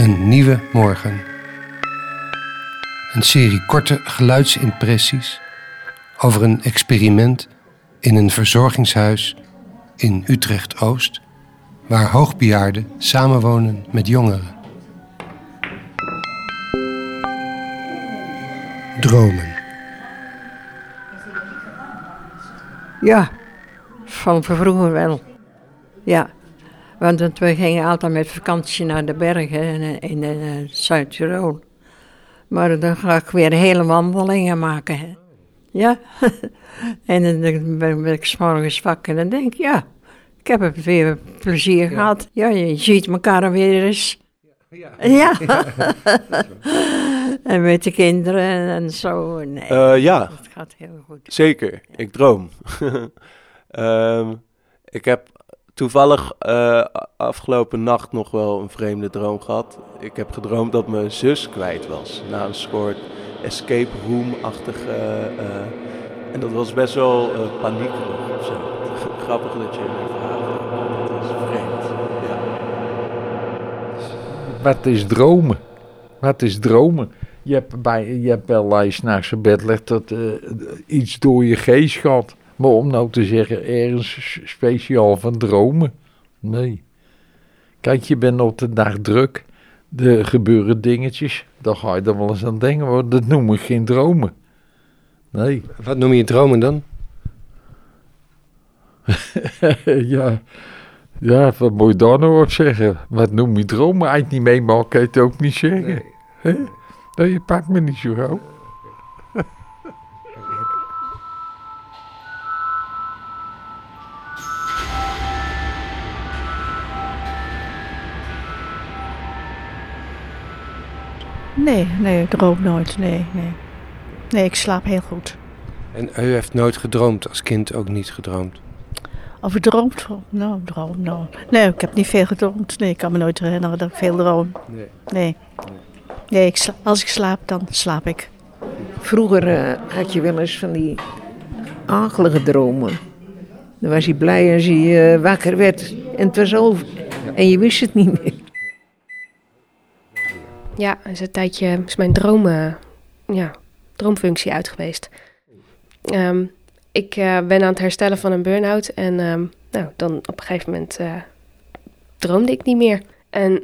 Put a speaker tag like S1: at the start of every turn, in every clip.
S1: Een nieuwe morgen. Een serie korte geluidsimpressies over een experiment in een verzorgingshuis in Utrecht-Oost, waar hoogbejaarden samenwonen met jongeren. Dromen.
S2: Ja, van vroeger wel. Ja, want we gingen altijd met vakantie naar de bergen in, in, in Zuid-Tirol. Maar dan ga ik weer hele wandelingen maken. Hè. Ja, en dan ben ik s'morgens wakker en dan denk ik, ja, ik heb er weer plezier gehad. Ja, je ziet elkaar weer eens. Ja. en met de kinderen en zo. Nee,
S3: Eh, ja,
S2: het gaat heel goed.
S3: zeker. Ik droom. Ehm, ik heb toevallig eh, afgelopen nacht nog wel een vreemde droom gehad. Ik heb gedroomd dat mijn zus kwijt was. Na een soort escape room-achtige... eh, en dat was best wel eh paniekerig of zo. Grappig dat je me vraagt. Dat is vreemd. Ja.
S4: Wat is dromen? Wat is dromen? Je hebt, bij, je hebt wel zijn bed legt dat iets door je geest gaat. Maar om nou te zeggen, ergens speciaal van dromen? Nee. Kijk, je bent op de dag druk. Er gebeuren dingetjes. Dan ga je er wel eens aan denken. Maar dat noem ik geen dromen. Nee.
S1: Wat noem je dromen dan?
S4: ja. Ja, wat moet je daar nou op zeggen? Wat noem je dromen? Het niet meemaakt, kan je het ook niet zeggen. Nou, je pakt me niet zo gauw.
S5: Nee, nee, ik droom nooit. Nee, nee. Nee, ik slaap heel goed.
S1: En u heeft nooit gedroomd, als kind ook niet gedroomd.
S5: Of van? Nou, droom, nou. Nee, ik heb niet veel gedroomd. Nee, ik kan me nooit herinneren dat ik veel droom.
S1: Nee.
S5: Nee. Nee, ik sla- als ik slaap, dan slaap ik.
S6: Vroeger eh, had je wel eens van die akelige dromen. Dan was hij blij als hij eh, wakker werd en het was over. En je wist het niet meer.
S7: Ja, is een tijdje is mijn droom, eh, ja, droomfunctie uit geweest. Ehm, ik eh, ben aan het herstellen van een burn-out en ehm, nou, dan op een gegeven moment eh, droomde ik niet meer. En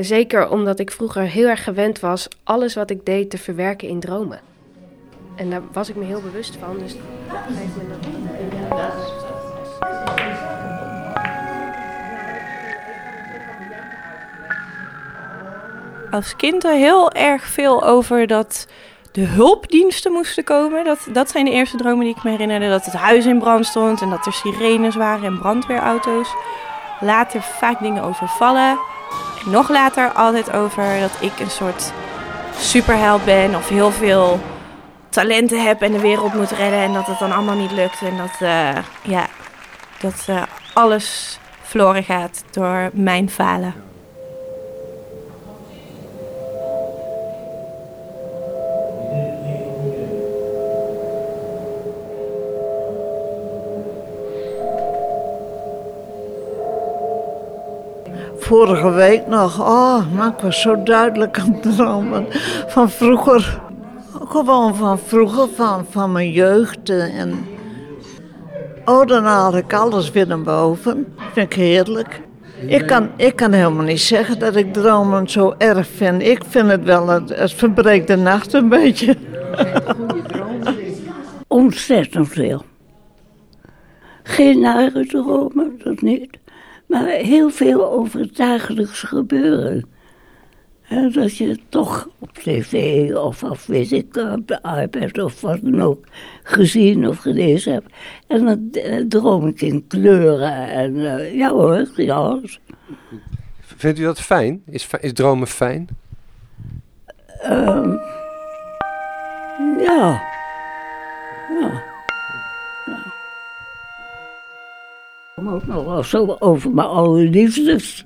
S7: zeker omdat ik vroeger heel erg gewend was alles wat ik deed te verwerken in dromen. En daar was ik me heel bewust van. Dus.
S8: Als kind er heel erg veel over dat de hulpdiensten moesten komen. Dat, dat zijn de eerste dromen die ik me herinnerde. Dat het huis in brand stond en dat er sirenes waren en brandweerauto's. Later vaak dingen over vallen. En nog later altijd over dat ik een soort superheld ben of heel veel talenten heb en de wereld moet redden. En dat het dan allemaal niet lukt. En dat, eh, ja, dat eh, alles verloren gaat door mijn falen.
S9: Vorige week nog, oh, maar ik was zo duidelijk aan het dromen van vroeger. Gewoon van vroeger, van, van mijn jeugd. eh, En, oh, dan haal ik alles weer naar boven. Vind ik heerlijk. Ik kan, ik kan helemaal niet zeggen dat ik dromen zo erg vind. Ik vind het wel, het, verbreekt de nacht een beetje.
S10: Ontzettend veel. Geen nare dromen, dat niet. Maar heel veel over het dagelijks gebeuren. Dat je toch op tv of, of weet ik, op de iPad of wat dan ook gezien of gelezen hebt. En dan eh, droom ik in kleuren. En eh, ja hoor, ja.
S1: Vindt u dat fijn? Is, is dromen fijn?
S10: Ehm. Ja. ja. Kom nog wel zo over mijn oude liefdes.